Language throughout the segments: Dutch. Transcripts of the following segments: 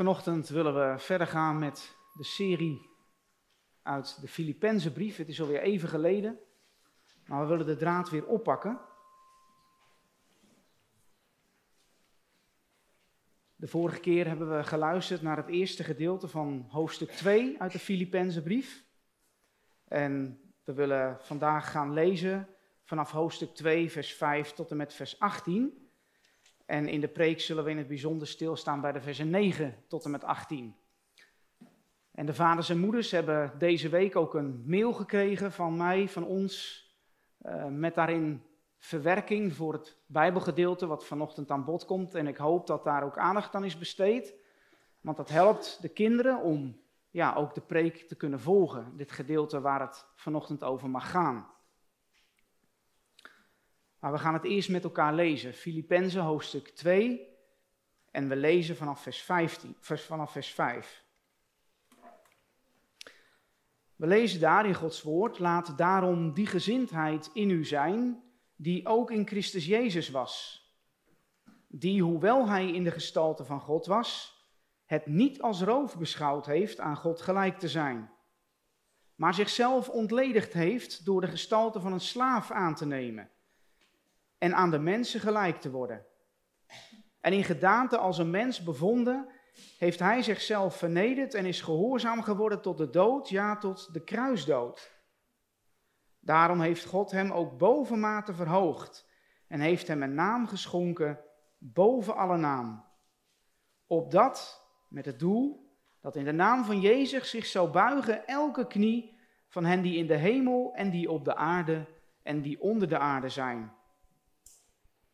Vanochtend willen we verder gaan met de serie uit de Filippense brief. Het is alweer even geleden, maar we willen de draad weer oppakken. De vorige keer hebben we geluisterd naar het eerste gedeelte van hoofdstuk 2 uit de Filippense brief. En we willen vandaag gaan lezen vanaf hoofdstuk 2, vers 5 tot en met vers 18. En in de preek zullen we in het bijzonder stilstaan bij de versen 9 tot en met 18. En de vaders en moeders hebben deze week ook een mail gekregen van mij, van ons, uh, met daarin verwerking voor het Bijbelgedeelte wat vanochtend aan bod komt. En ik hoop dat daar ook aandacht aan is besteed, want dat helpt de kinderen om ja, ook de preek te kunnen volgen, dit gedeelte waar het vanochtend over mag gaan. Maar we gaan het eerst met elkaar lezen. Filippenzen hoofdstuk 2. En we lezen vanaf vers, 15, vers, vanaf vers 5. We lezen daar in Gods woord: Laat daarom die gezindheid in u zijn, die ook in Christus Jezus was. Die, hoewel hij in de gestalte van God was, het niet als roof beschouwd heeft aan God gelijk te zijn, maar zichzelf ontledigd heeft door de gestalte van een slaaf aan te nemen en aan de mensen gelijk te worden. En in gedaante als een mens bevonden, heeft hij zichzelf vernederd en is gehoorzaam geworden tot de dood, ja, tot de kruisdood. Daarom heeft God hem ook bovenmate verhoogd en heeft hem een naam geschonken boven alle naam. Opdat, met het doel, dat in de naam van Jezus zich zou buigen elke knie van hen die in de hemel en die op de aarde en die onder de aarde zijn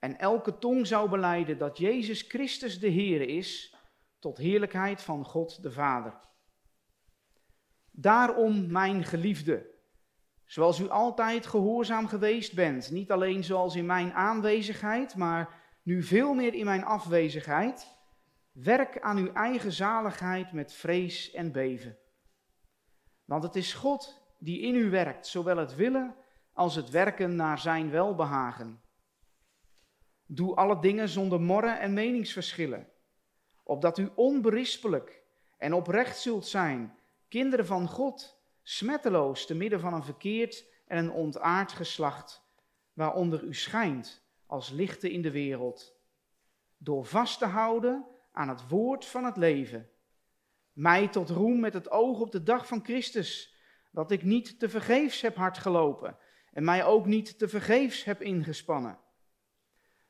en elke tong zou beleiden dat Jezus Christus de Heer is, tot heerlijkheid van God de Vader. Daarom, mijn geliefde, zoals u altijd gehoorzaam geweest bent, niet alleen zoals in mijn aanwezigheid, maar nu veel meer in mijn afwezigheid, werk aan uw eigen zaligheid met vrees en beven. Want het is God die in u werkt, zowel het willen als het werken naar zijn welbehagen. Doe alle dingen zonder morren en meningsverschillen, opdat u onberispelijk en oprecht zult zijn, kinderen van God, smetteloos te midden van een verkeerd en een ontaard geslacht, waaronder u schijnt als lichten in de wereld, door vast te houden aan het woord van het leven. Mij tot roem met het oog op de dag van Christus, dat ik niet te vergeefs heb hard gelopen en mij ook niet te vergeefs heb ingespannen.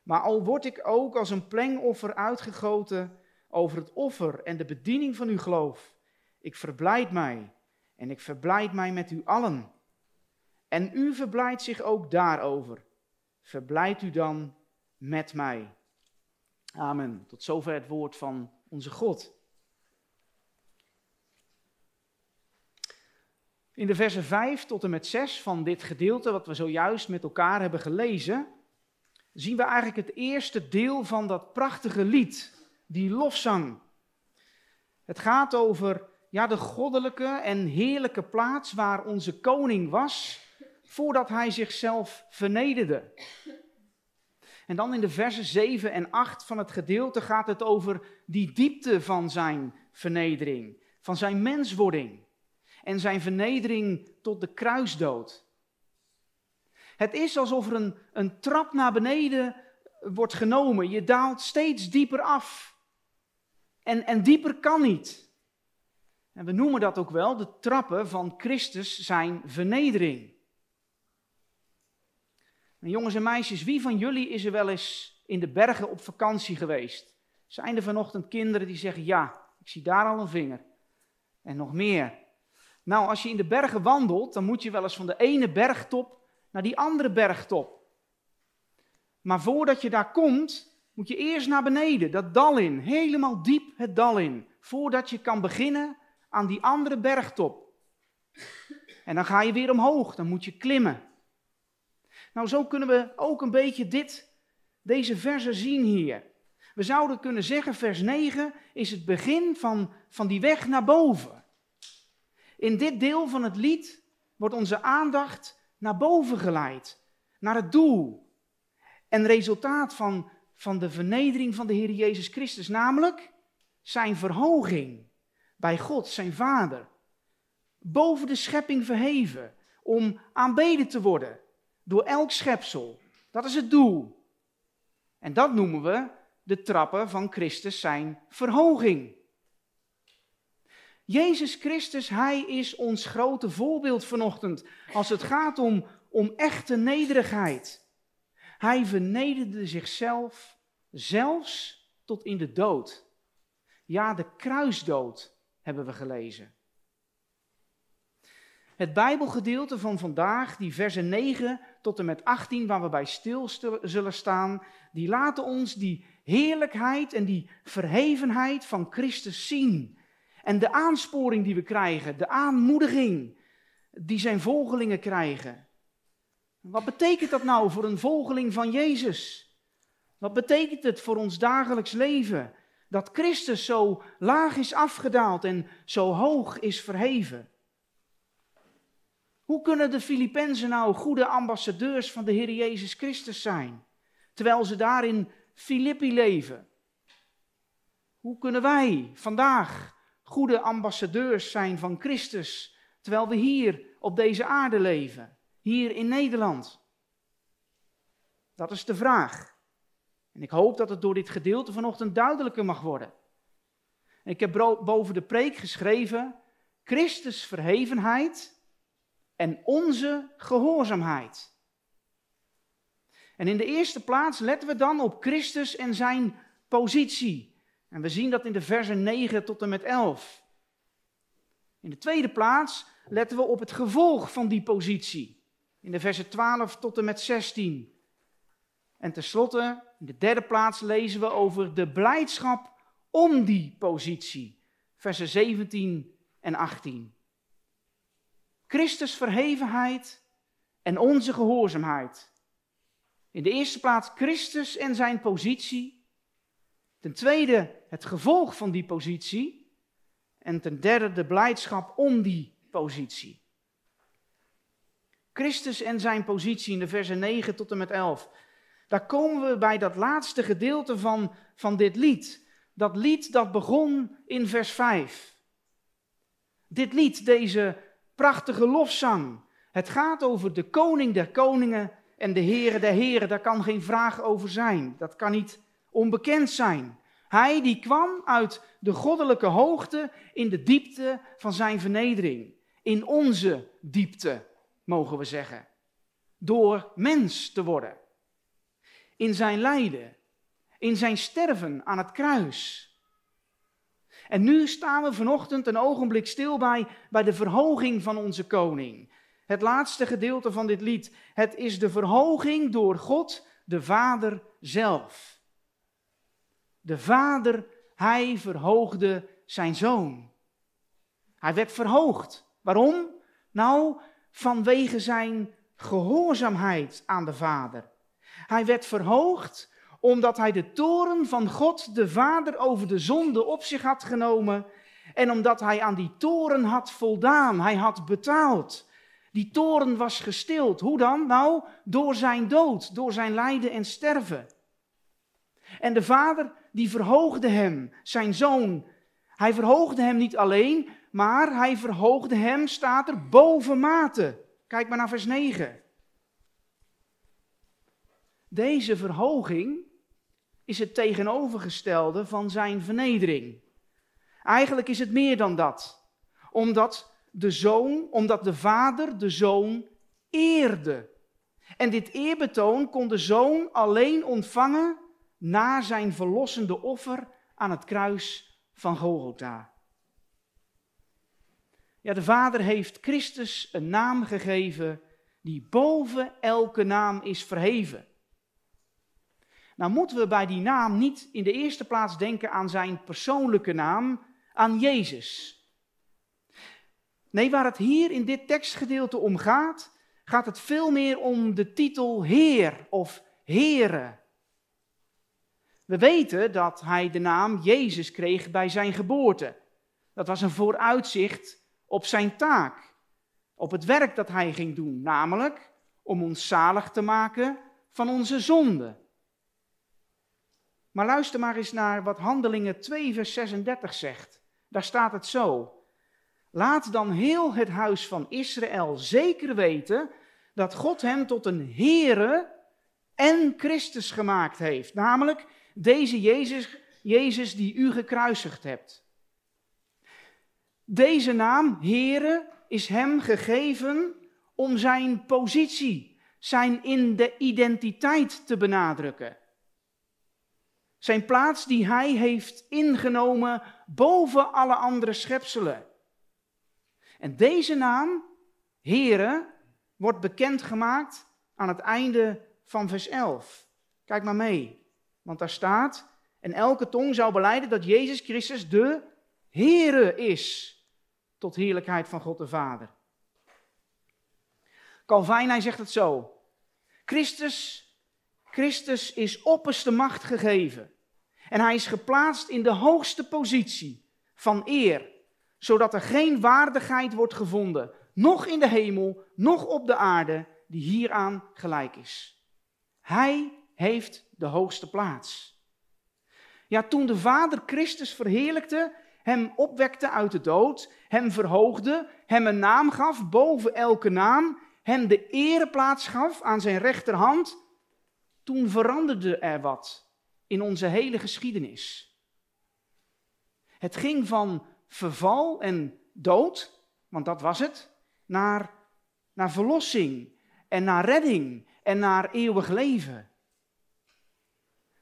Maar al word ik ook als een plengoffer uitgegoten over het offer en de bediening van uw geloof, ik verblijd mij en ik verblijd mij met u allen. En u verblijdt zich ook daarover. Verblijd u dan met mij. Amen. Tot zover het woord van onze God. In de versen 5 tot en met 6 van dit gedeelte, wat we zojuist met elkaar hebben gelezen, zien we eigenlijk het eerste deel van dat prachtige lied, die lofzang. Het gaat over ja, de goddelijke en heerlijke plaats waar onze koning was voordat hij zichzelf vernederde. En dan in de versen 7 en 8 van het gedeelte gaat het over die diepte van zijn vernedering, van zijn menswording en zijn vernedering tot de kruisdood. Het is alsof er een, een trap naar beneden wordt genomen. Je daalt steeds dieper af. En, en dieper kan niet. En we noemen dat ook wel de trappen van Christus zijn vernedering. En jongens en meisjes, wie van jullie is er wel eens in de bergen op vakantie geweest? Zijn er vanochtend kinderen die zeggen, ja, ik zie daar al een vinger. En nog meer. Nou, als je in de bergen wandelt, dan moet je wel eens van de ene bergtop naar die andere bergtop. Maar voordat je daar komt, moet je eerst naar beneden, dat dal in, helemaal diep het dal in, voordat je kan beginnen aan die andere bergtop. En dan ga je weer omhoog, dan moet je klimmen. Nou, zo kunnen we ook een beetje dit, deze versen zien hier. We zouden kunnen zeggen, vers 9 is het begin van, van die weg naar boven. In dit deel van het lied wordt onze aandacht naar boven geleid, naar het doel. En resultaat van, van de vernedering van de Heer Jezus Christus, namelijk zijn verhoging bij God, zijn Vader. Boven de schepping verheven, om aanbeden te worden door elk schepsel. Dat is het doel. En dat noemen we de trappen van Christus zijn verhoging. Jezus Christus, Hij is ons grote voorbeeld vanochtend als het gaat om, om echte nederigheid. Hij vernederde zichzelf zelfs tot in de dood. Ja, de kruisdood hebben we gelezen. Het Bijbelgedeelte van vandaag, die versen 9 tot en met 18, waar we bij stil zullen staan, die laten ons die heerlijkheid en die verhevenheid van Christus zien. En de aansporing die we krijgen, de aanmoediging die zijn volgelingen krijgen. Wat betekent dat nou voor een volgeling van Jezus? Wat betekent het voor ons dagelijks leven? Dat Christus zo laag is afgedaald en zo hoog is verheven. Hoe kunnen de Filippenzen nou goede ambassadeurs van de Heer Jezus Christus zijn, terwijl ze daar in Filippi leven? Hoe kunnen wij vandaag goede ambassadeurs zijn van Christus, terwijl we hier op deze aarde leven, hier in Nederland? Dat is de vraag. En ik hoop dat het door dit gedeelte vanochtend duidelijker mag worden. Ik heb boven de preek geschreven: Christus verhevenheid en onze gehoorzaamheid. En in de eerste plaats letten we dan op Christus en zijn positie. En we zien dat in de versen 9 tot en met 11. In de tweede plaats letten we op het gevolg van die positie. In de versen 12 tot en met 16. En tenslotte, in de derde plaats lezen we over de blijdschap om die positie. Versen 17 en 18. Christus verhevenheid en onze gehoorzaamheid. In de eerste plaats Christus en zijn positie. Ten tweede het gevolg van die positie. En ten derde de blijdschap om die positie. Christus en zijn positie in de versen 9 tot en met 11. Daar komen we bij dat laatste gedeelte van, van dit lied. Dat lied dat begon in vers 5. Dit lied, deze prachtige lofzang. Het gaat over de koning der koningen en de heren der heren. Daar kan geen vraag over zijn. Dat kan niet onbekend zijn. Hij die kwam uit de goddelijke hoogte in de diepte van zijn vernedering. In onze diepte, mogen we zeggen. Door mens te worden in zijn lijden, in zijn sterven aan het kruis. En nu staan we vanochtend een ogenblik stil bij, bij de verhoging van onze koning. Het laatste gedeelte van dit lied. Het is de verhoging door God, de Vader zelf. De Vader, hij verhoogde zijn zoon. Hij werd verhoogd. Waarom? Nou, vanwege zijn gehoorzaamheid aan de Vader. Hij werd verhoogd omdat hij de toren van God, de Vader, over de zonde op zich had genomen. En omdat hij aan die toren had voldaan. Hij had betaald. Die toren was gestild. Hoe dan? Nou, door zijn dood, door zijn lijden en sterven. En de Vader, die verhoogde hem, zijn zoon. Hij verhoogde hem niet alleen, maar hij verhoogde hem, staat er, bovenmate. Kijk maar naar vers 9. Deze verhoging is het tegenovergestelde van zijn vernedering. Eigenlijk is het meer dan dat. Omdat de zoon, omdat de vader de zoon eerde. En dit eerbetoon kon de zoon alleen ontvangen na zijn verlossende offer aan het kruis van Golgotha. Ja, de Vader heeft Christus een naam gegeven die boven elke naam is verheven. Nou moeten we bij die naam niet in de eerste plaats denken aan zijn persoonlijke naam, aan Jezus. Nee, waar het hier in dit tekstgedeelte om gaat, gaat het veel meer om de titel Heer of Here. We weten dat hij de naam Jezus kreeg bij zijn geboorte. Dat was een vooruitzicht op zijn taak, op het werk dat hij ging doen, namelijk om ons zalig te maken van onze zonden. Maar luister maar eens naar wat Handelingen 2, vers 36 zegt. Daar staat het zo. Laat dan heel het huis van Israël zeker weten dat God hem tot een Heere en Christus gemaakt heeft. Namelijk deze Jezus, Jezus die u gekruisigd hebt. Deze naam, Heere, is hem gegeven om zijn positie, zijn in de identiteit te benadrukken. Zijn plaats die hij heeft ingenomen boven alle andere schepselen. En deze naam, Heere, wordt bekendgemaakt aan het einde van vers 11. Kijk maar mee, want daar staat, en elke tong zou beleiden dat Jezus Christus de Heere is, tot heerlijkheid van God de Vader. Calvijn, hij zegt het zo, Christus, Christus is opperste macht gegeven en hij is geplaatst in de hoogste positie van eer, zodat er geen waardigheid wordt gevonden, nog in de hemel, nog op de aarde, die hieraan gelijk is. Hij heeft de hoogste plaats. Ja, toen de Vader Christus verheerlijkte, hem opwekte uit de dood, hem verhoogde, hem een naam gaf boven elke naam, hem de ereplaats gaf aan zijn rechterhand, toen veranderde er wat in onze hele geschiedenis. Het ging van verval en dood, want dat was het, naar, naar verlossing en naar redding en naar eeuwig leven.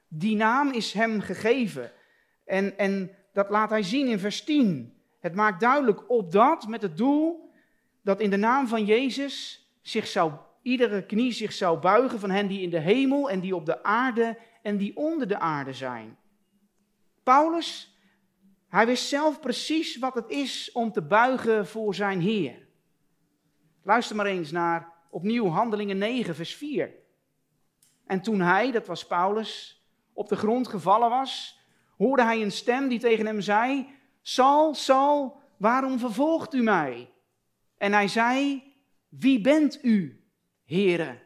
Die naam is hem gegeven. En, en dat laat hij zien in vers 10. Het maakt duidelijk op dat met het doel dat in de naam van Jezus zich zou, iedere knie zich zou buigen van hen die in de hemel en die op de aarde en die onder de aarde zijn. Paulus, hij wist zelf precies wat het is om te buigen voor zijn Heer. Luister maar eens naar opnieuw Handelingen 9, vers 4. En toen hij, dat was Paulus, op de grond gevallen was, hoorde hij een stem die tegen hem zei: Sal, Sal, waarom vervolgt u mij? En hij zei: Wie bent u, Heere?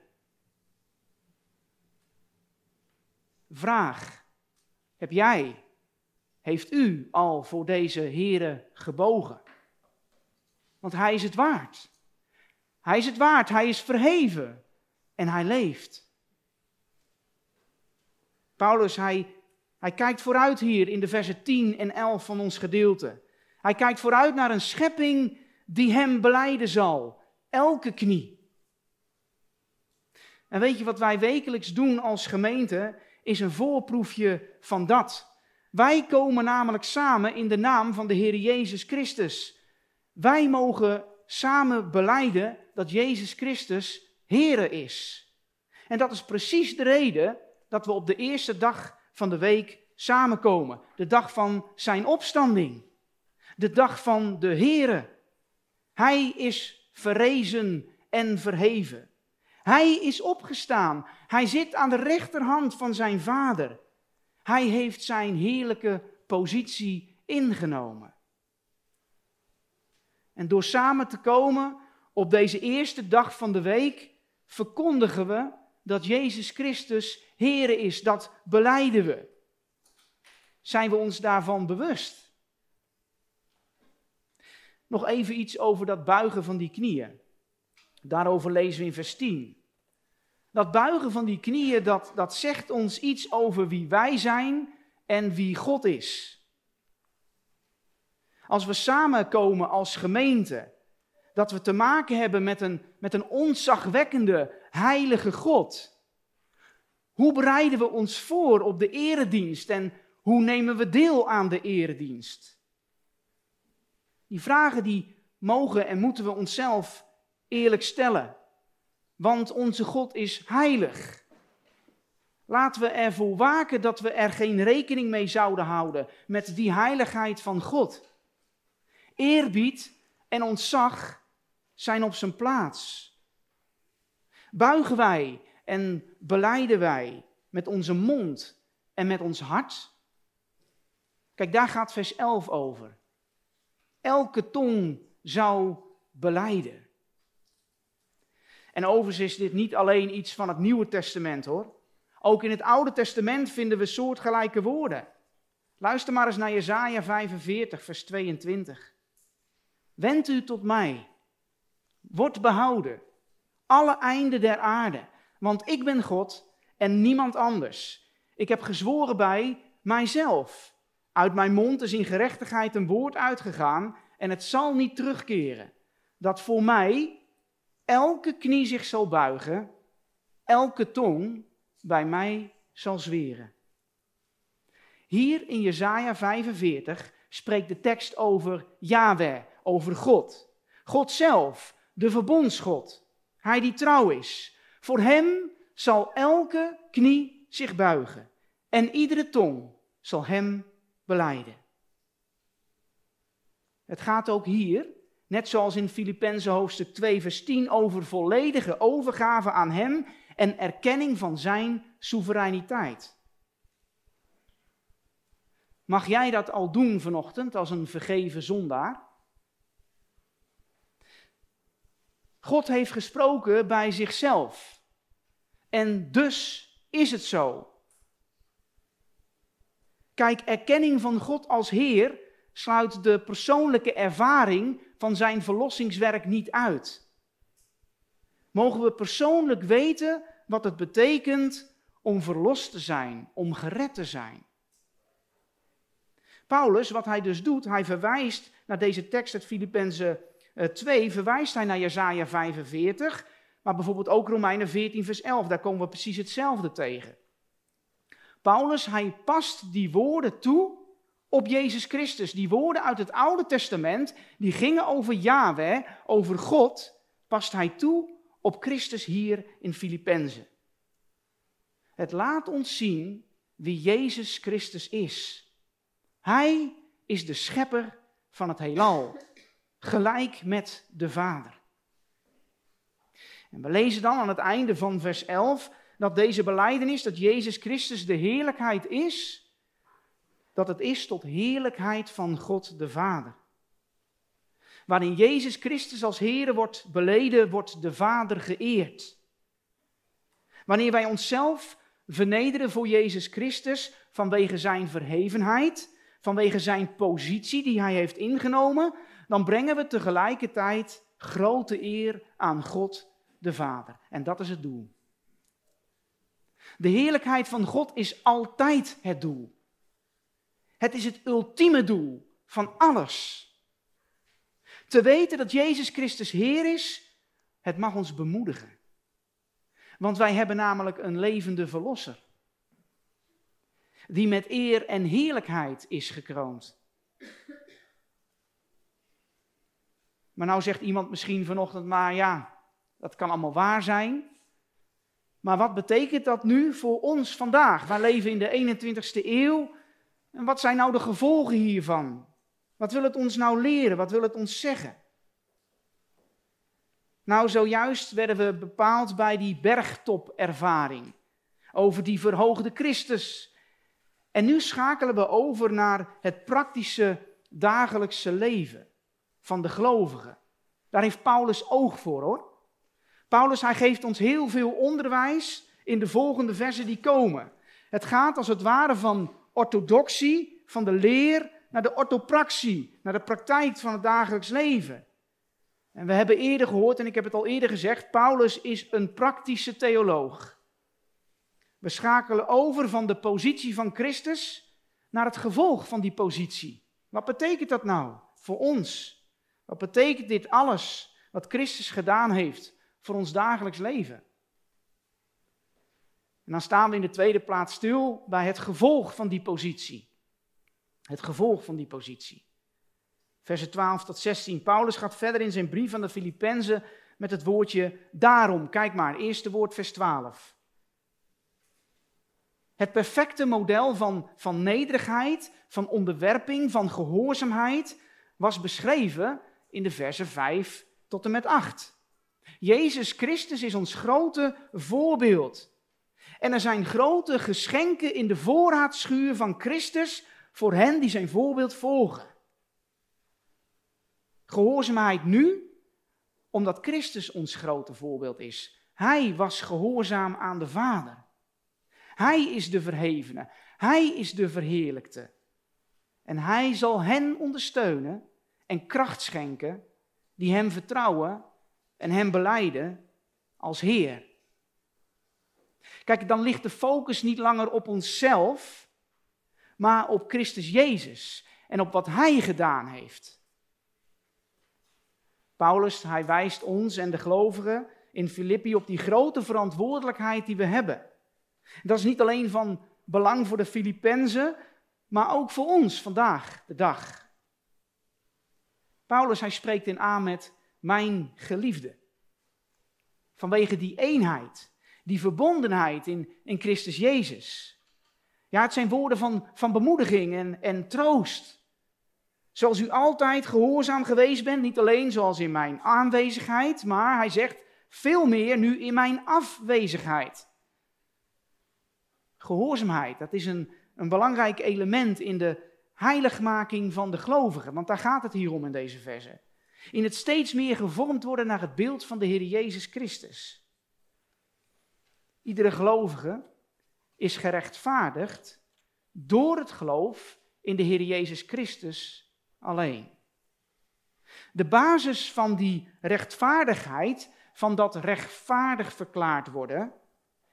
Vraag: Heb jij, heeft u al voor deze Heere gebogen? Want hij is het waard. Hij is het waard, hij is verheven en hij leeft. Paulus, hij hij kijkt vooruit hier in de versen 10 en 11 van ons gedeelte. Hij kijkt vooruit naar een schepping die hem beleiden zal. Elke knie. En weet je wat wij wekelijks doen als gemeente? Is een voorproefje van dat. Wij komen namelijk samen in de naam van de Heer Jezus Christus. Wij mogen samen beleiden dat Jezus Christus Heere is. En dat is precies de reden dat we op de eerste dag van de week samenkomen. De dag van zijn opstanding. De dag van de Here. Hij is verrezen en verheven. Hij is opgestaan. Hij zit aan de rechterhand van zijn vader. Hij heeft zijn heerlijke positie ingenomen. En door samen te komen op deze eerste dag van de week, verkondigen we dat Jezus Christus Here is. Dat beleiden we. Zijn we ons daarvan bewust? Nog even iets over dat buigen van die knieën. Daarover lezen we in vers 10. Dat buigen van die knieën, dat, dat zegt ons iets over wie wij zijn en wie God is. Als we samenkomen als gemeente, dat we te maken hebben met een, met een ontzagwekkende, heilige God. Hoe bereiden we ons voor op de eredienst en hoe nemen we deel aan de eredienst? Die vragen die mogen en moeten we onszelf eerlijk stellen. Want onze God is heilig. Laten we ervoor waken dat we er geen rekening mee zouden houden met die heiligheid van God. Eerbied en ontzag zijn op zijn plaats. Buigen wij en beleiden wij met onze mond en met ons hart? Kijk, daar gaat vers 11 over. Elke tong zou beleiden. En overigens is dit niet alleen iets van het Nieuwe Testament hoor. Ook in het Oude Testament vinden we soortgelijke woorden. Luister maar eens naar Jesaja 45, vers 22. Wend u tot mij. Word behouden. Alle einden der aarde. Want ik ben God en niemand anders. Ik heb gezworen bij mijzelf. Uit mijn mond is in gerechtigheid een woord uitgegaan en het zal niet terugkeren. Dat voor mij elke knie zich zal buigen, elke tong bij mij zal zweren. Hier in Jesaja 45 spreekt de tekst over Yahweh, over God. God zelf, de verbondsgod. Hij die trouw is. Voor hem zal elke knie zich buigen en iedere tong zal hem beleiden. Het gaat ook hier, net zoals in Filippenzen hoofdstuk 2 vers 10, over volledige overgave aan hem en erkenning van zijn soevereiniteit. Mag jij dat al doen vanochtend als een vergeven zondaar? God heeft gesproken bij zichzelf. En dus is het zo. Kijk, erkenning van God als Heer sluit de persoonlijke ervaring van zijn verlossingswerk niet uit. Mogen we persoonlijk weten wat het betekent om verlost te zijn, om gered te zijn. Paulus, wat hij dus doet, hij verwijst naar deze tekst uit Filippenzen 2, eh, verwijst hij naar Jesaja 45, maar bijvoorbeeld ook Romeinen 14, vers 11, daar komen we precies hetzelfde tegen. Paulus, hij past die woorden toe op Jezus Christus. Die woorden uit het Oude Testament, die gingen over Yahweh, over God, past hij toe op Christus hier in Filippenzen. Het laat ons zien wie Jezus Christus is. Hij is de schepper van het heelal, gelijk met de Vader. En we lezen dan aan het einde van vers 11 dat deze beleidenis, dat Jezus Christus de heerlijkheid is, dat het is tot heerlijkheid van God de Vader. Waarin Jezus Christus als Heer wordt beleden, wordt de Vader geëerd. Wanneer wij onszelf vernederen voor Jezus Christus vanwege zijn verhevenheid, vanwege zijn positie die hij heeft ingenomen, dan brengen we tegelijkertijd grote eer aan God de Vader. En dat is het doel. De heerlijkheid van God is altijd het doel. Het is het ultieme doel van alles. Te weten dat Jezus Christus Heer is, het mag ons bemoedigen. Want wij hebben namelijk een levende Verlosser. Die met eer en heerlijkheid is gekroond. Maar nou zegt iemand misschien vanochtend, maar ja, dat kan allemaal waar zijn. Maar wat betekent dat nu voor ons vandaag? Wij leven in de 21ste eeuw. En wat zijn nou de gevolgen hiervan? Wat wil het ons nou leren? Wat wil het ons zeggen? Nou, zojuist werden we bepaald bij die bergtopervaring. Over die verhoogde Christus. En nu schakelen we over naar het praktische dagelijkse leven van de gelovigen. Daar heeft Paulus oog voor hoor. Paulus hij geeft ons heel veel onderwijs in de volgende versen die komen. Het gaat als het ware van orthodoxie, van de leer, naar de orthopraxie, naar de praktijk van het dagelijks leven. En we hebben eerder gehoord, en ik heb het al eerder gezegd, Paulus is een praktische theoloog. We schakelen over van de positie van Christus naar het gevolg van die positie. Wat betekent dat nou voor ons? Wat betekent dit alles wat Christus gedaan heeft voor ons dagelijks leven. En dan staan we in de tweede plaats stil bij het gevolg van die positie. Het gevolg van die positie. Versen 12 tot 16. Paulus gaat verder in zijn brief aan de Filippenzen met het woordje daarom. Kijk maar, eerste woord, vers 12. Het perfecte model van, van nederigheid, van onderwerping, van gehoorzaamheid was beschreven in de versen 5 tot en met 8. Jezus Christus is ons grote voorbeeld. En er zijn grote geschenken in de voorraadschuur van Christus voor hen die zijn voorbeeld volgen. Gehoorzaamheid nu, omdat Christus ons grote voorbeeld is. Hij was gehoorzaam aan de Vader. Hij is de verhevene. Hij is de verheerlijkte. En hij zal hen ondersteunen en kracht schenken die hem vertrouwen en hem beleiden als Heer. Kijk, dan ligt de focus niet langer op onszelf, maar op Christus Jezus en op wat Hij gedaan heeft. Paulus, hij wijst ons en de gelovigen in Filippi op die grote verantwoordelijkheid die we hebben. Dat is niet alleen van belang voor de Filippenzen, maar ook voor ons vandaag de dag. Paulus, hij spreekt in aan met mijn geliefde. Vanwege die eenheid, die verbondenheid in, in Christus Jezus. Ja, het zijn woorden van, van bemoediging en, en troost. Zoals u altijd gehoorzaam geweest bent, niet alleen zoals in mijn aanwezigheid, maar hij zegt veel meer nu in mijn afwezigheid. Gehoorzaamheid, dat is een, een belangrijk element in de heiligmaking van de gelovigen, want daar gaat het hier om in deze verse. In het steeds meer gevormd worden naar het beeld van de Heer Jezus Christus. Iedere gelovige is gerechtvaardigd door het geloof in de Heer Jezus Christus alleen. De basis van die rechtvaardigheid, van dat rechtvaardig verklaard worden,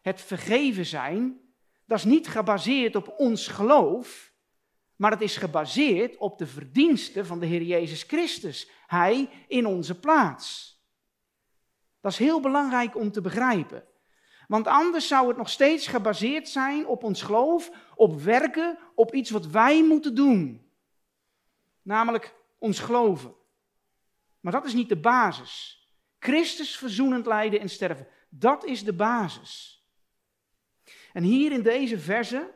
het vergeven zijn, dat is niet gebaseerd op ons geloof, maar het is gebaseerd op de verdiensten van de Heer Jezus Christus. Hij in onze plaats. Dat is heel belangrijk om te begrijpen. Want anders zou het nog steeds gebaseerd zijn op ons geloof, op werken, op iets wat wij moeten doen. Namelijk ons geloven. Maar dat is niet de basis. Christus verzoenend lijden en sterven, dat is de basis. En hier in deze verse,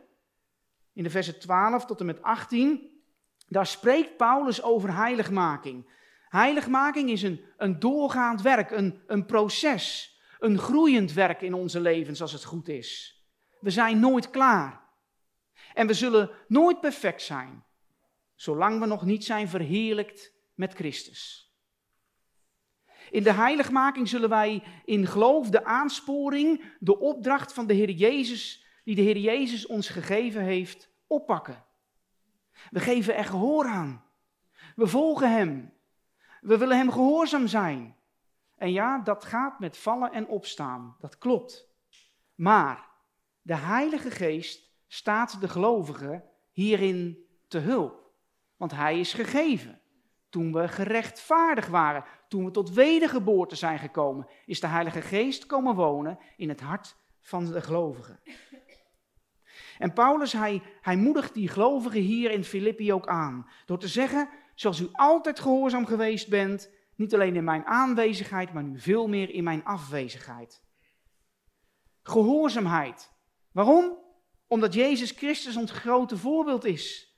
in de versen 12 tot en met 18, daar spreekt Paulus over heiligmaking. Heiligmaking is een, een doorgaand werk, een, een proces, een groeiend werk in onze levens als het goed is. We zijn nooit klaar. En we zullen nooit perfect zijn, zolang we nog niet zijn verheerlijkt met Christus. In de heiligmaking zullen wij in geloof de aansporing, de opdracht van de Heer Jezus, die de Heer Jezus ons gegeven heeft, oppakken. We geven er gehoor aan. We volgen Hem. We willen Hem gehoorzaam zijn. En ja, dat gaat met vallen en opstaan. Dat klopt. Maar de Heilige Geest staat de gelovigen hierin te hulp. Want Hij is gegeven. Toen we gerechtvaardigd waren, toen we tot wedergeboorte zijn gekomen, is de Heilige Geest komen wonen in het hart van de gelovigen. En Paulus, hij, hij moedigt die gelovigen hier in Filippi ook aan. Door te zeggen, zoals u altijd gehoorzaam geweest bent, niet alleen in mijn aanwezigheid, maar nu veel meer in mijn afwezigheid. Gehoorzaamheid. Waarom? Omdat Jezus Christus ons grote voorbeeld is.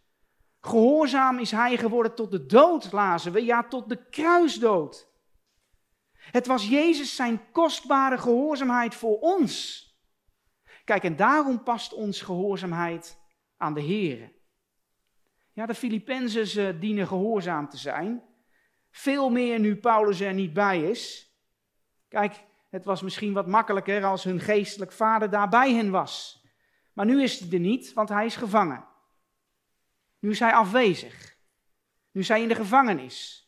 Gehoorzaam is hij geworden tot de dood, lazen we, ja, tot de kruisdood. Het was Jezus zijn kostbare gehoorzaamheid voor ons. Kijk, en daarom past ons gehoorzaamheid aan de Heer. Ja, de Filippenzen dienen gehoorzaam te zijn. Veel meer nu Paulus er niet bij is. Kijk, het was misschien wat makkelijker als hun geestelijk vader daar bij hen was. Maar nu is hij er niet, want hij is gevangen. Nu is hij afwezig. Nu is hij in de gevangenis.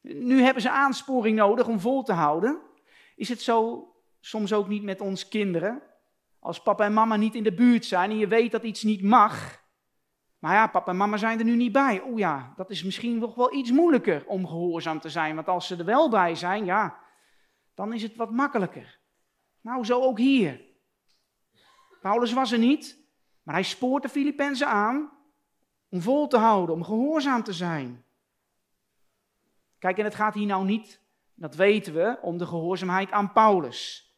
Nu hebben ze aansporing nodig om vol te houden. Is het zo soms ook niet met ons kinderen? Als papa en mama niet in de buurt zijn en je weet dat iets niet mag. Maar ja, papa en mama zijn er nu niet bij. Oeh ja, dat is misschien nog wel iets moeilijker om gehoorzaam te zijn. Want als ze er wel bij zijn, ja, dan is het wat makkelijker. Nou, zo ook hier. Paulus was er niet, maar hij spoort de Filippenzen aan om vol te houden, om gehoorzaam te zijn. Kijk, en het gaat hier nou niet, dat weten we, om de gehoorzaamheid aan Paulus.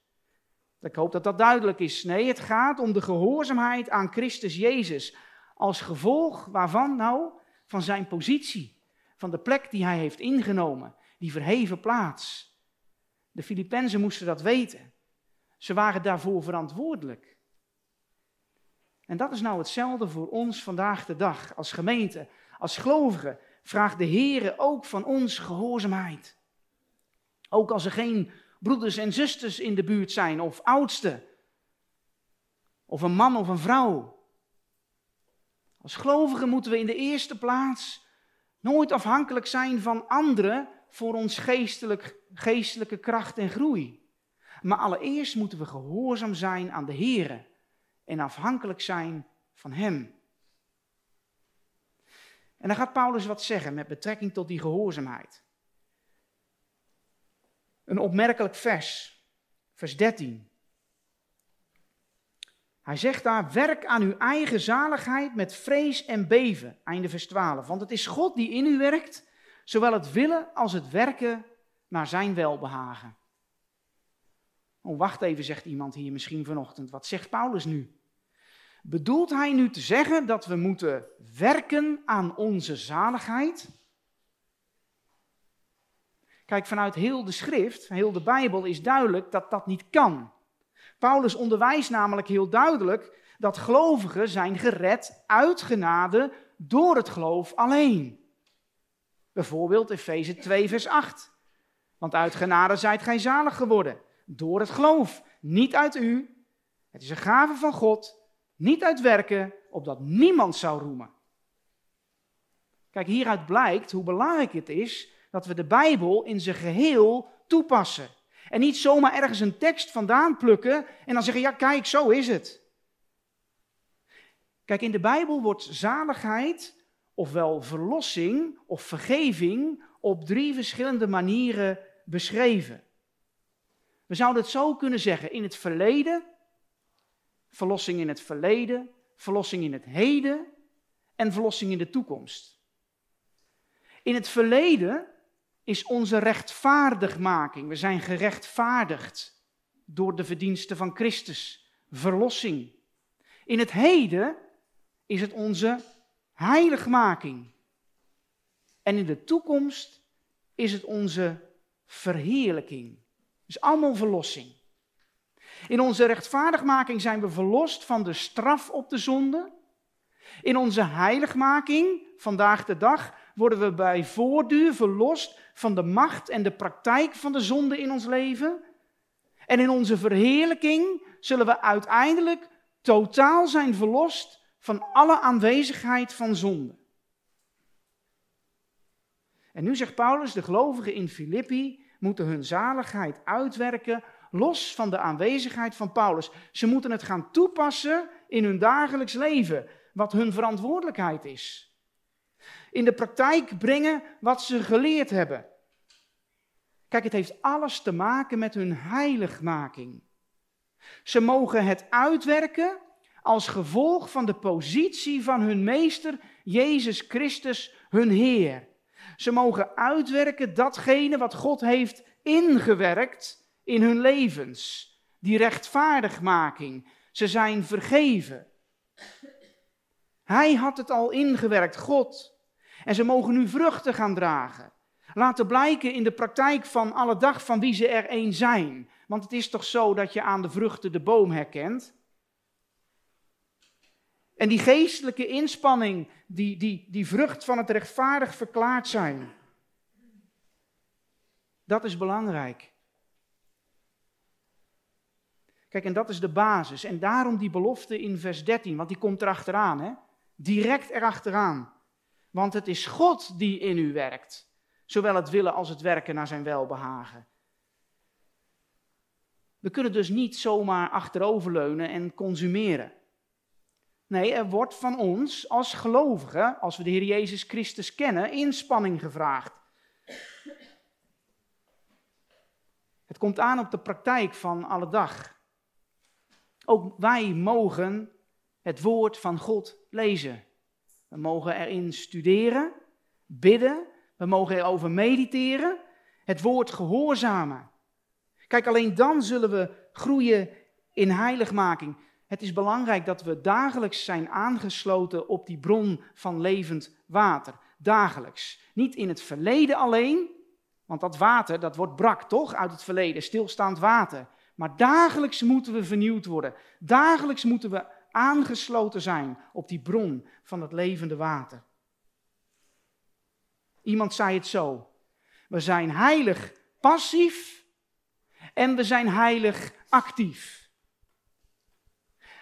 Ik hoop dat dat duidelijk is. Nee, het gaat om de gehoorzaamheid aan Christus Jezus. Als gevolg waarvan nou? Van zijn positie. Van de plek die hij heeft ingenomen. Die verheven plaats. De Filippenzen moesten dat weten. Ze waren daarvoor verantwoordelijk. En dat is nou hetzelfde voor ons vandaag de dag. Als gemeente, als gelovigen, vraagt de Heer ook van ons gehoorzaamheid. Ook als er geen broeders en zusters in de buurt zijn of oudsten. of een man of een vrouw. Als gelovigen moeten we in de eerste plaats nooit afhankelijk zijn van anderen voor ons geestelijk, geestelijke kracht en groei. Maar allereerst moeten we gehoorzaam zijn aan de Here en afhankelijk zijn van Hem. En dan gaat Paulus wat zeggen met betrekking tot die gehoorzaamheid. Een opmerkelijk vers, vers 13. Hij zegt daar, werk aan uw eigen zaligheid met vrees en beven. Einde vers 12. Want het is God die in u werkt, zowel het willen als het werken naar zijn welbehagen. Oh, wacht even, zegt iemand hier misschien vanochtend. Wat zegt Paulus nu? Bedoelt hij nu te zeggen dat we moeten werken aan onze zaligheid? Kijk, vanuit heel de schrift, heel de Bijbel is duidelijk dat dat niet kan. Paulus onderwijst namelijk heel duidelijk dat gelovigen zijn gered uit genade door het geloof alleen. Bijvoorbeeld Efeze 2, vers 8. Want uit genade zijt gij zalig geworden, door het geloof, niet uit u. Het is een gave van God, niet uit werken, opdat niemand zou roemen. Kijk, hieruit blijkt hoe belangrijk het is dat we de Bijbel in zijn geheel toepassen. En niet zomaar ergens een tekst vandaan plukken en dan zeggen, ja kijk, zo is het. Kijk, in de Bijbel wordt zaligheid, ofwel verlossing of vergeving, op drie verschillende manieren beschreven. We zouden het zo kunnen zeggen, in het verleden, verlossing in het verleden, verlossing in het heden en verlossing in de toekomst. In het verleden is onze rechtvaardigmaking. We zijn gerechtvaardigd door de verdiensten van Christus. Verlossing. In het heden is het onze heiligmaking. En in de toekomst is het onze verheerlijking. Dus allemaal verlossing. In onze rechtvaardigmaking zijn we verlost van de straf op de zonde. In onze heiligmaking, vandaag de dag, worden we bij voortduur verlost van de macht en de praktijk van de zonde in ons leven. En in onze verheerlijking zullen we uiteindelijk totaal zijn verlost van alle aanwezigheid van zonde. En nu zegt Paulus, de gelovigen in Filippi moeten hun zaligheid uitwerken los van de aanwezigheid van Paulus. Ze moeten het gaan toepassen in hun dagelijks leven, wat hun verantwoordelijkheid is in de praktijk brengen wat ze geleerd hebben. Kijk, het heeft alles te maken met hun heiligmaking. Ze mogen het uitwerken als gevolg van de positie van hun meester, Jezus Christus, hun Heer. Ze mogen uitwerken datgene wat God heeft ingewerkt in hun levens. Die rechtvaardigmaking. Ze zijn vergeven. Hij had het al ingewerkt, God. En ze mogen nu vruchten gaan dragen. Laten blijken in de praktijk van alle dag van wie ze er één zijn. Want het is toch zo dat je aan de vruchten de boom herkent. En die geestelijke inspanning, die, die, die vrucht van het rechtvaardig verklaard zijn. Dat is belangrijk. Kijk, en dat is de basis. En daarom die belofte in vers 13, want die komt erachteraan, hè? Direct erachteraan. Want het is God die in u werkt, zowel het willen als het werken naar zijn welbehagen. We kunnen dus niet zomaar achteroverleunen en consumeren. Nee, er wordt van ons als gelovigen, als we de Heer Jezus Christus kennen, inspanning gevraagd. Het komt aan op de praktijk van alle dag. Ook wij mogen het woord van God lezen. We mogen erin studeren, bidden, we mogen erover mediteren, het woord gehoorzamen. Kijk, alleen dan zullen we groeien in heiligmaking. Het is belangrijk dat we dagelijks zijn aangesloten op die bron van levend water. Dagelijks. Niet in het verleden alleen, want dat water, dat wordt brak toch uit het verleden, stilstaand water. Maar dagelijks moeten we vernieuwd worden. Dagelijks moeten we aangesloten zijn op die bron van het levende water. Iemand zei het zo: We zijn heilig passief en we zijn heilig actief.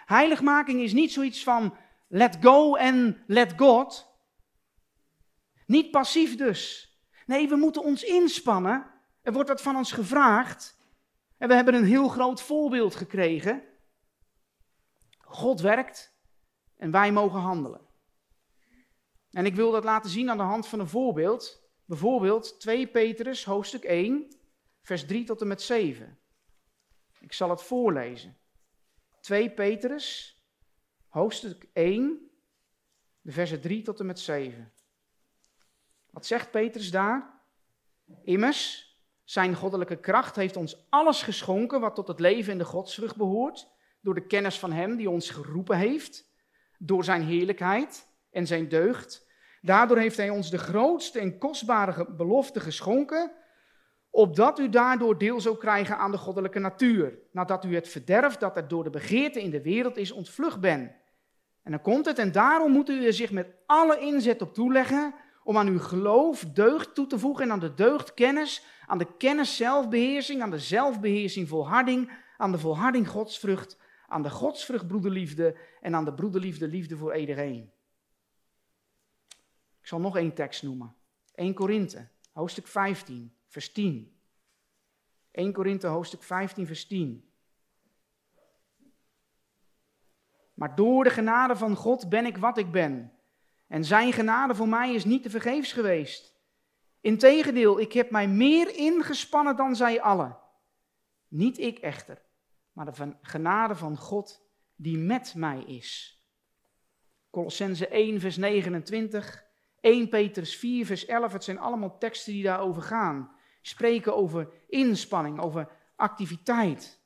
Heiligmaking is niet zoiets van let go en let God. Niet passief dus. Nee, we moeten ons inspannen. Er wordt wat van ons gevraagd. En we hebben een heel groot voorbeeld gekregen. God werkt en wij mogen handelen. En ik wil dat laten zien aan de hand van een voorbeeld. Bijvoorbeeld 2 Petrus, hoofdstuk 1, vers 3 tot en met 7. Ik zal het voorlezen. 2 Petrus, hoofdstuk 1, de versen 3 tot en met 7. Wat zegt Petrus daar? Immers, zijn goddelijke kracht heeft ons alles geschonken wat tot het leven in de godsvrucht behoort, door de kennis van Hem die ons geroepen heeft, door Zijn heerlijkheid en Zijn deugd. Daardoor heeft Hij ons de grootste en kostbare belofte geschonken, opdat u daardoor deel zou krijgen aan de goddelijke natuur, nadat u het verderf dat er door de begeerte in de wereld is ontvlucht bent. En dan komt het, en daarom moet u er zich met alle inzet op toeleggen om aan uw geloof deugd toe te voegen en aan de deugd kennis, aan de kennis zelfbeheersing, aan de zelfbeheersing volharding, aan de volharding godsvrucht, aan de godsvrucht broederliefde en aan de broederliefde liefde voor iedereen. Ik zal nog één tekst noemen. 1 Korinthe, hoofdstuk 15, vers 10. 1 Korinthe, hoofdstuk 15, vers 10. Maar door de genade van God ben ik wat ik ben. En zijn genade voor mij is niet te vergeefs geweest. Integendeel, ik heb mij meer ingespannen dan zij allen. Niet ik echter, maar de genade van God die met mij is. Colossense 1, vers 29, 1 Petrus 4, vers 11, het zijn allemaal teksten die daarover gaan. Spreken over inspanning, over activiteit.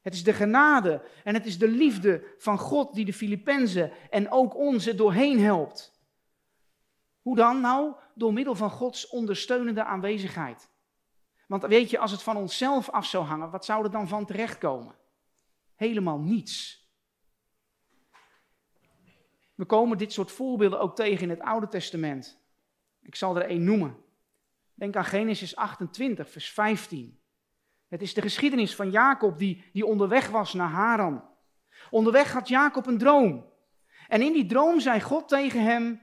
Het is de genade en het is de liefde van God die de Filippenzen en ook ons doorheen helpt. Hoe dan? Nou, door middel van Gods ondersteunende aanwezigheid. Want weet je, als het van onszelf af zou hangen, wat zou er dan van terechtkomen? Helemaal niets. We komen dit soort voorbeelden ook tegen in het Oude Testament. Ik zal er één noemen. Denk aan Genesis 28, vers 15. Het is de geschiedenis van Jacob die, die onderweg was naar Haran. Onderweg had Jacob een droom. En in die droom zei God tegen hem: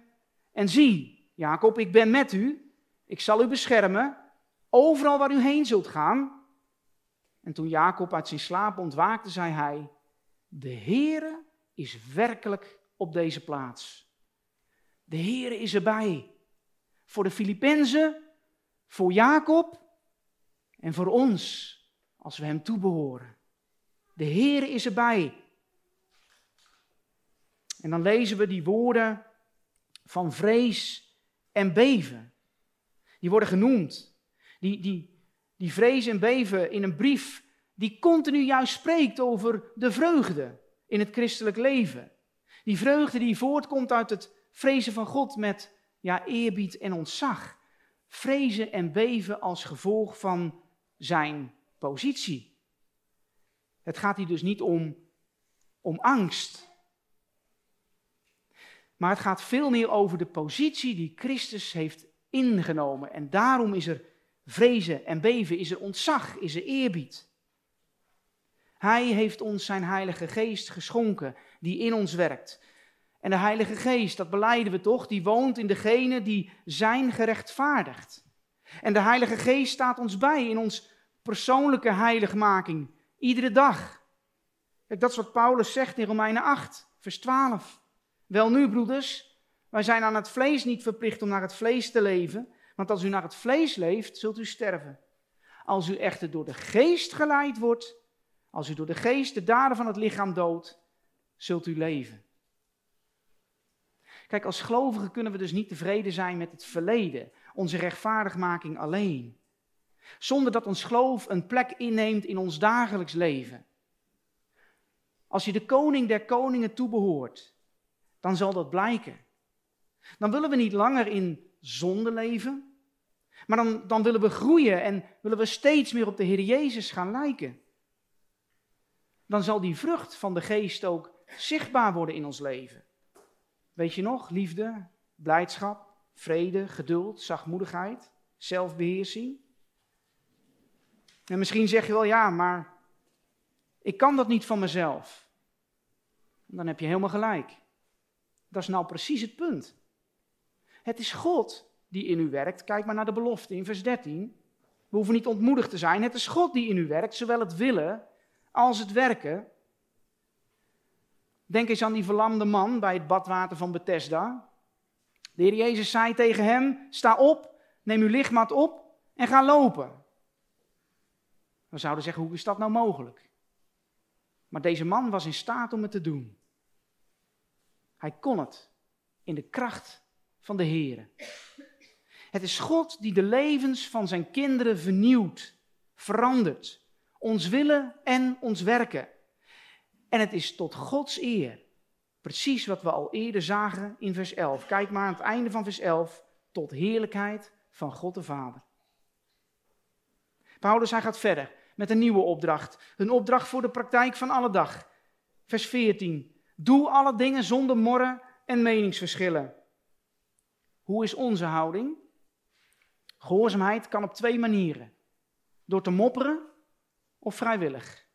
En zie, Jacob, ik ben met u. Ik zal u beschermen. Overal waar u heen zult gaan. En toen Jacob uit zijn slaap ontwaakte, zei hij: De Heere is werkelijk op deze plaats. De Heere is erbij. Voor de Filippenzen, voor Jacob en voor ons als we Hem toebehoren. De Heer is erbij. En dan lezen we die woorden van vrees en beven. Die worden genoemd. Die, die, die vrees en beven in een brief die continu juist spreekt over de vreugde in het christelijk leven. Die vreugde die voortkomt uit het vrezen van God met ja, eerbied en ontzag. Vrezen en beven als gevolg van zijn positie. Het gaat hier dus niet om, om angst. Maar het gaat veel meer over de positie die Christus heeft ingenomen. En daarom is er vrezen en beven, is er ontzag, is er eerbied. Hij heeft ons zijn Heilige Geest geschonken, die in ons werkt. En de Heilige Geest, dat beleiden we toch, die woont in degene die zijn gerechtvaardigd. En de Heilige Geest staat ons bij in ons persoonlijke heiligmaking, iedere dag. Dat is wat Paulus zegt in Romeinen 8, vers 12. Wel nu, broeders, wij zijn aan het vlees niet verplicht om naar het vlees te leven, want als u naar het vlees leeft, zult u sterven. Als u echter door de geest geleid wordt, als u door de geest de daden van het lichaam doodt, zult u leven. Kijk, als gelovigen kunnen we dus niet tevreden zijn met het verleden, onze rechtvaardigmaking alleen zonder dat ons geloof een plek inneemt in ons dagelijks leven. Als je de koning der koningen toebehoort, dan zal dat blijken. Dan willen we niet langer in zonde leven, maar dan, dan willen we groeien en willen we steeds meer op de Heer Jezus gaan lijken. Dan zal die vrucht van de geest ook zichtbaar worden in ons leven. Weet je nog, liefde, blijdschap, vrede, geduld, zachtmoedigheid, zelfbeheersing. En misschien zeg je wel, ja, maar ik kan dat niet van mezelf. Dan heb je helemaal gelijk. Dat is nou precies het punt. Het is God die in u werkt. Kijk maar naar de belofte in vers 13. We hoeven niet ontmoedigd te zijn. Het is God die in u werkt, zowel het willen als het werken. Denk eens aan die verlamde man bij het badwater van Bethesda. De Heer Jezus zei tegen hem: Sta op, neem uw lichtmat op en ga lopen. We zouden zeggen: Hoe is dat nou mogelijk? Maar deze man was in staat om het te doen. Hij kon het in de kracht van de Heer. Het is God die de levens van zijn kinderen vernieuwt, verandert, ons willen en ons werken. En het is tot Gods eer. Precies wat we al eerder zagen in vers 11. Kijk maar aan het einde van vers 11. Tot heerlijkheid van God de Vader. Paulus, hij gaat verder met een nieuwe opdracht. Een opdracht voor de praktijk van alle dag. Vers 14. Doe alle dingen zonder morren en meningsverschillen. Hoe is onze houding? Gehoorzaamheid kan op twee manieren. Door te mopperen of vrijwillig.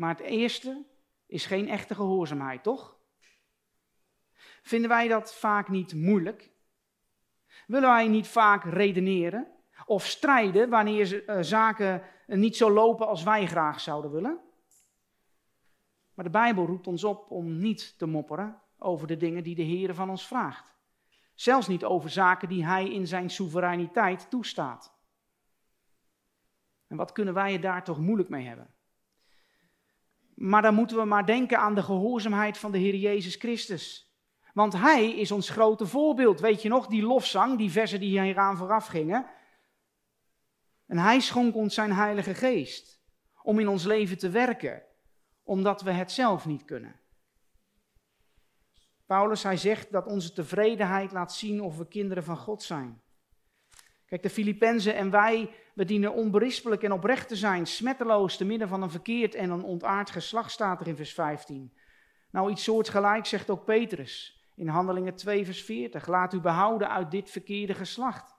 Maar het eerste is geen echte gehoorzaamheid, toch? Vinden wij dat vaak niet moeilijk? Willen wij niet vaak redeneren of strijden wanneer eh, zaken niet zo lopen als wij graag zouden willen? Maar de Bijbel roept ons op om niet te mopperen over de dingen die de Heer van ons vraagt. Zelfs niet over zaken die Hij in zijn soevereiniteit toestaat. En wat kunnen wij er daar toch moeilijk mee hebben? Maar dan moeten we maar denken aan de gehoorzaamheid van de Heer Jezus Christus. Want Hij is ons grote voorbeeld. Weet je nog, die lofzang, die versen die hieraan vooraf gingen. En Hij schonk ons zijn Heilige Geest om in ons leven te werken, omdat we het zelf niet kunnen. Paulus, hij zegt dat onze tevredenheid laat zien of we kinderen van God zijn. Kijk, de Filippenzen en wij, we dienen onberispelijk en oprecht te zijn, smetteloos te midden van een verkeerd en een ontaard geslacht, staat er in vers 15. Nou, iets soortgelijks zegt ook Petrus in Handelingen 2, vers 40. Laat u behouden uit dit verkeerde geslacht.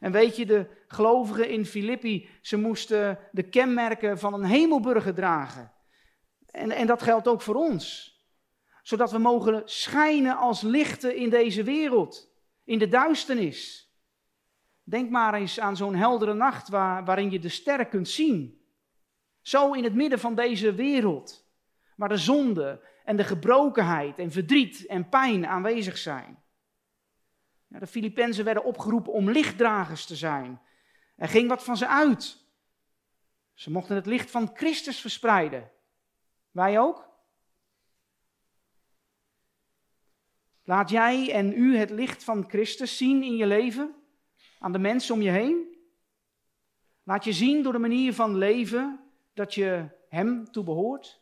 En weet je, de gelovigen in Filippi, ze moesten de kenmerken van een hemelburger dragen. En, en dat geldt ook voor ons. Zodat we mogen schijnen als lichten in deze wereld, in de duisternis. Denk maar eens aan zo'n heldere nacht waar, waarin je de sterren kunt zien. Zo in het midden van deze wereld, waar de zonde en de gebrokenheid en verdriet en pijn aanwezig zijn. De Filippenzen werden opgeroepen om lichtdragers te zijn. Er ging wat van ze uit. Ze mochten het licht van Christus verspreiden. Wij ook? Laat jij en u het licht van Christus zien in je leven? Aan de mensen om je heen. Laat je zien door de manier van leven dat je Hem toe behoort.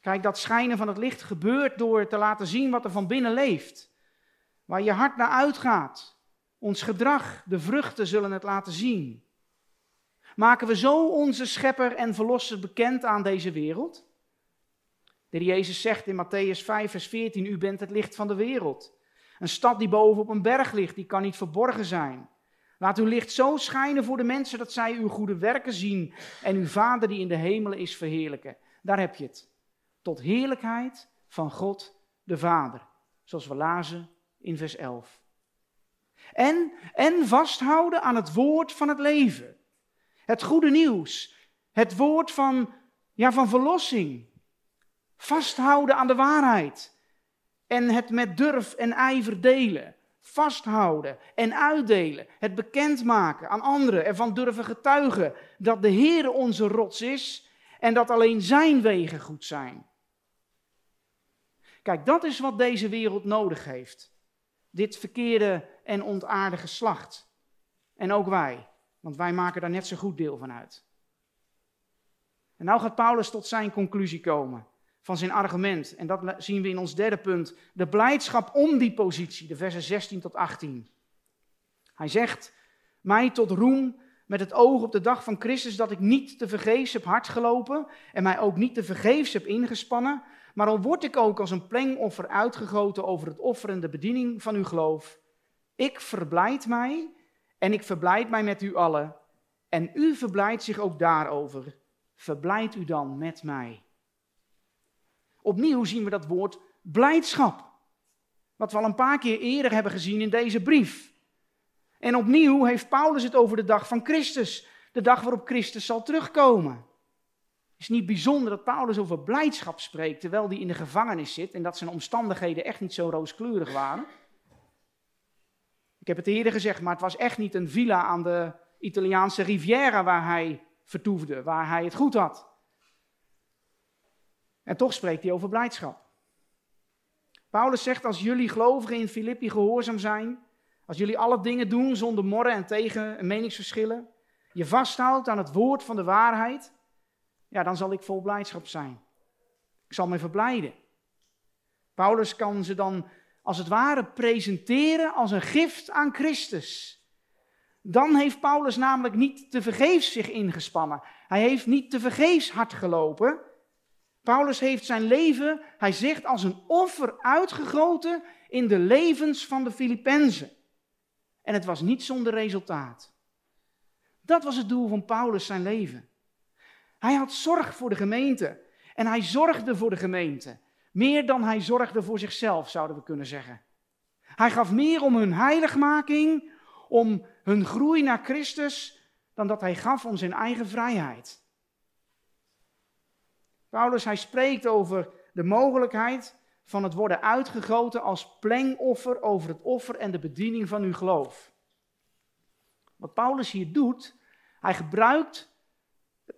Kijk, dat schijnen van het licht gebeurt door te laten zien wat er van binnen leeft. Waar je hart naar uitgaat. Ons gedrag, de vruchten zullen het laten zien. Maken we zo onze schepper en verlosser bekend aan deze wereld? De Jezus zegt in Matthäus 5, vers 14, u bent het licht van de wereld. Een stad die boven op een berg ligt, die kan niet verborgen zijn. Laat uw licht zo schijnen voor de mensen dat zij uw goede werken zien en uw Vader die in de hemelen is verheerlijken. Daar heb je het. Tot heerlijkheid van God de Vader, zoals we lazen in vers 11. En, en vasthouden aan het woord van het leven. Het goede nieuws. Het woord van, ja, van verlossing. Vasthouden aan de waarheid en het met durf en ijver delen. Vasthouden en uitdelen. Het bekendmaken aan anderen. Ervan durven getuigen dat de Heer onze rots is en dat alleen Zijn wegen goed zijn. Kijk, dat is wat deze wereld nodig heeft. Dit verkeerde en ontaarde geslacht. En ook wij, want wij maken daar net zo goed deel van uit. En nou gaat Paulus tot zijn conclusie komen van zijn argument. En dat zien we in ons derde punt. De blijdschap om die positie, de versen 16 tot 18. Hij zegt, mij tot roem met het oog op de dag van Christus dat ik niet te vergeefs heb hard gelopen en mij ook niet te vergeefs heb ingespannen, maar al word ik ook als een plengoffer uitgegoten over het offer en de bediening van uw geloof. Ik verblijd mij en ik verblijd mij met u allen en u verblijdt zich ook daarover. Verblijd u dan met mij. Opnieuw zien we dat woord blijdschap. Wat we al een paar keer eerder hebben gezien in deze brief. En opnieuw heeft Paulus het over de dag van Christus. De dag waarop Christus zal terugkomen. Het is niet bijzonder dat Paulus over blijdschap spreekt terwijl hij in de gevangenis zit en dat zijn omstandigheden echt niet zo rooskleurig waren. Ik heb het eerder gezegd, maar het was echt niet een villa aan de Italiaanse Riviera waar hij vertoefde, waar hij het goed had. En toch spreekt hij over blijdschap. Paulus zegt, als jullie gelovigen in Filippi gehoorzaam zijn, als jullie alle dingen doen zonder morren en tegen meningsverschillen, je vasthoudt aan het woord van de waarheid, ja, dan zal ik vol blijdschap zijn. Ik zal me verblijden. Paulus kan ze dan als het ware presenteren als een gift aan Christus. Dan heeft Paulus namelijk niet te vergeefs zich ingespannen. Hij heeft niet te vergeefs hard gelopen. Paulus heeft zijn leven, hij zegt, als een offer uitgegoten in de levens van de Filippenzen. En het was niet zonder resultaat. Dat was het doel van Paulus zijn leven. Hij had zorg voor de gemeente en hij zorgde voor de gemeente. Meer dan hij zorgde voor zichzelf, zouden we kunnen zeggen. Hij gaf meer om hun heiligmaking, om hun groei naar Christus, dan dat hij gaf om zijn eigen vrijheid. Paulus, hij spreekt over de mogelijkheid van het worden uitgegoten als plengoffer over het offer en de bediening van uw geloof. Wat Paulus hier doet, hij gebruikt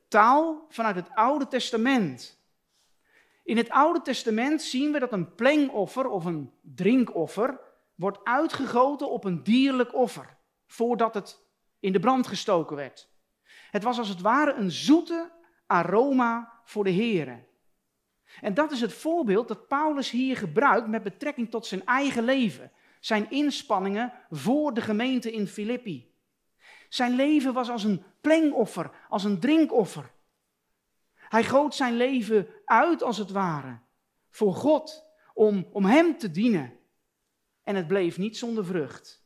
taal vanuit het Oude Testament. In het Oude Testament zien we dat een plengoffer of een drinkoffer wordt uitgegoten op een dierlijk offer, voordat het in de brand gestoken werd. Het was als het ware een zoete aroma voor de Here. En dat is het voorbeeld dat Paulus hier gebruikt met betrekking tot zijn eigen leven, zijn inspanningen voor de gemeente in Filippi. Zijn leven was als een plengoffer, als een drinkoffer. Hij goot zijn leven uit als het ware voor God, om, om Hem te dienen. En het bleef niet zonder vrucht.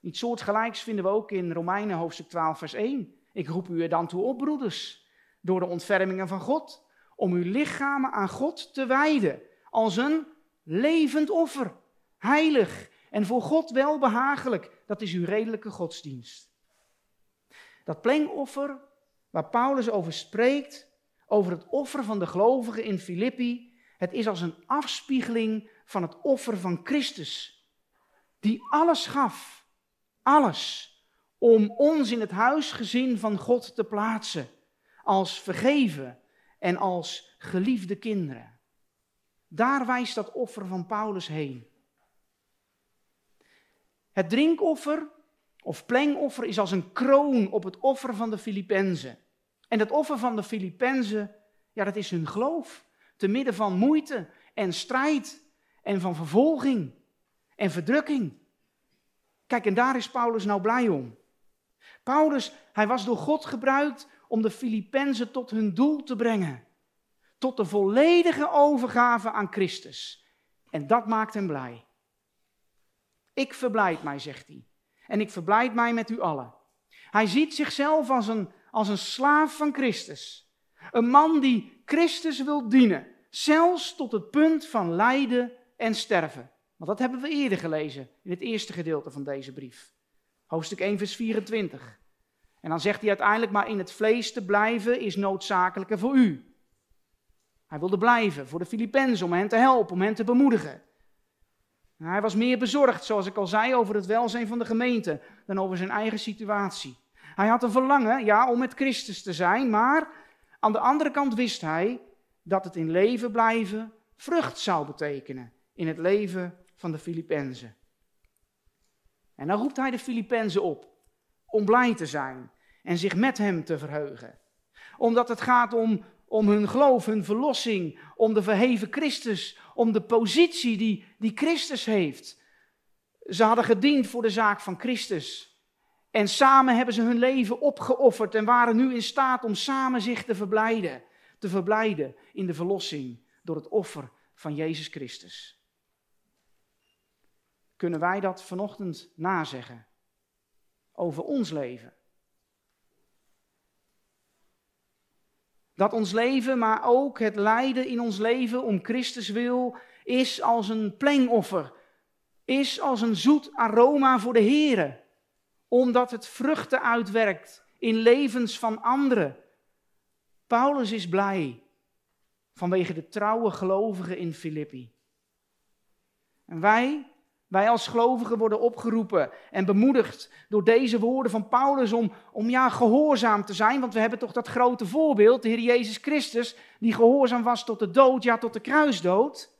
Iets soortgelijks vinden we ook in Romeinen hoofdstuk 12, vers 1. Ik roep u er dan toe op, broeders, door de ontfermingen van God, om uw lichamen aan God te wijden, als een levend offer, heilig en voor God welbehagelijk. Dat is uw redelijke godsdienst. Dat plengoffer waar Paulus over spreekt, over het offer van de gelovigen in Filippi, het is als een afspiegeling van het offer van Christus, die alles gaf, alles, om ons in het huisgezin van God te plaatsen, als vergeven en als geliefde kinderen. Daar wijst dat offer van Paulus heen. Het drinkoffer of plengoffer is als een kroon op het offer van de Filippenzen. En het offer van de Filippenzen, ja, dat is hun geloof. Te midden van moeite en strijd en van vervolging en verdrukking. Kijk, en daar is Paulus nou blij om. Paulus, hij was door God gebruikt om de Filippenzen tot hun doel te brengen. Tot de volledige overgave aan Christus. En dat maakt hem blij. Ik verblijd mij, zegt hij. En ik verblijd mij met u allen. Hij ziet zichzelf als een, als een slaaf van Christus. Een man die Christus wil dienen. Zelfs tot het punt van lijden en sterven. Want dat hebben we eerder gelezen in het eerste gedeelte van deze brief. Hoofdstuk 1, vers 24. En dan zegt hij uiteindelijk, maar in het vlees te blijven is noodzakelijker voor u. Hij wilde blijven voor de Filippenzen, om hen te helpen, om hen te bemoedigen. Hij was meer bezorgd, zoals ik al zei, over het welzijn van de gemeente dan over zijn eigen situatie. Hij had een verlangen, ja, om met Christus te zijn, maar aan de andere kant wist hij dat het in leven blijven vrucht zou betekenen in het leven van de Filippenzen. En dan roept hij de Filippenzen op om blij te zijn en zich met hem te verheugen. Omdat het gaat om, om hun geloof, hun verlossing, om de verheven Christus, om de positie die, die Christus heeft. Ze hadden gediend voor de zaak van Christus. En samen hebben ze hun leven opgeofferd en waren nu in staat om samen zich te verblijden. Te verblijden in de verlossing door het offer van Jezus Christus. Kunnen wij dat vanochtend nazeggen over ons leven? Dat ons leven, maar ook het lijden in ons leven om Christus wil, is als een plengoffer. Is als een zoet aroma voor de Here. Omdat het vruchten uitwerkt in levens van anderen. Paulus is blij vanwege de trouwe gelovigen in Filippi. En wij, wij als gelovigen worden opgeroepen en bemoedigd door deze woorden van Paulus om, om ja, gehoorzaam te zijn. Want we hebben toch dat grote voorbeeld, de Heer Jezus Christus, die gehoorzaam was tot de dood, ja tot de kruisdood.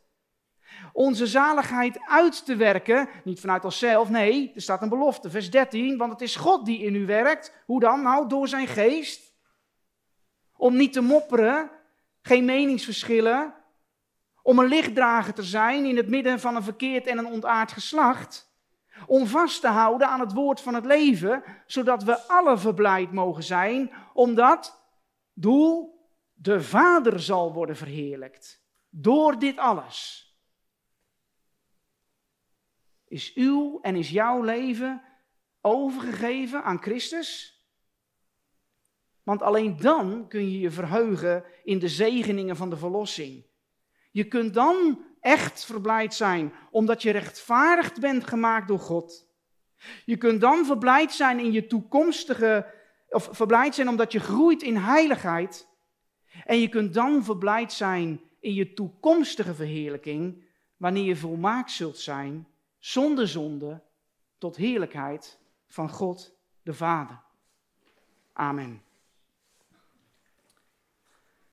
Onze zaligheid uit te werken, niet vanuit onszelf, nee, er staat een belofte, vers 13, want het is God die in u werkt. Hoe dan? Nou, door zijn geest. Om niet te mopperen, geen meningsverschillen, om een lichtdrager te zijn in het midden van een verkeerd en een ontaard geslacht. Om vast te houden aan het woord van het leven, zodat we alle verblijd mogen zijn, omdat doel de Vader zal worden verheerlijkt. Door dit alles. Is uw en is jouw leven overgegeven aan Christus? Want alleen dan kun je je verheugen in de zegeningen van de verlossing. Je kunt dan echt verblijd zijn, omdat je rechtvaardigd bent gemaakt door God. Je kunt dan verblijd zijn in je toekomstige, of verblijd zijn omdat je groeit in heiligheid. En je kunt dan verblijd zijn in je toekomstige verheerlijking, wanneer je volmaakt zult zijn, zonder zonde, tot heerlijkheid van God de Vader. Amen.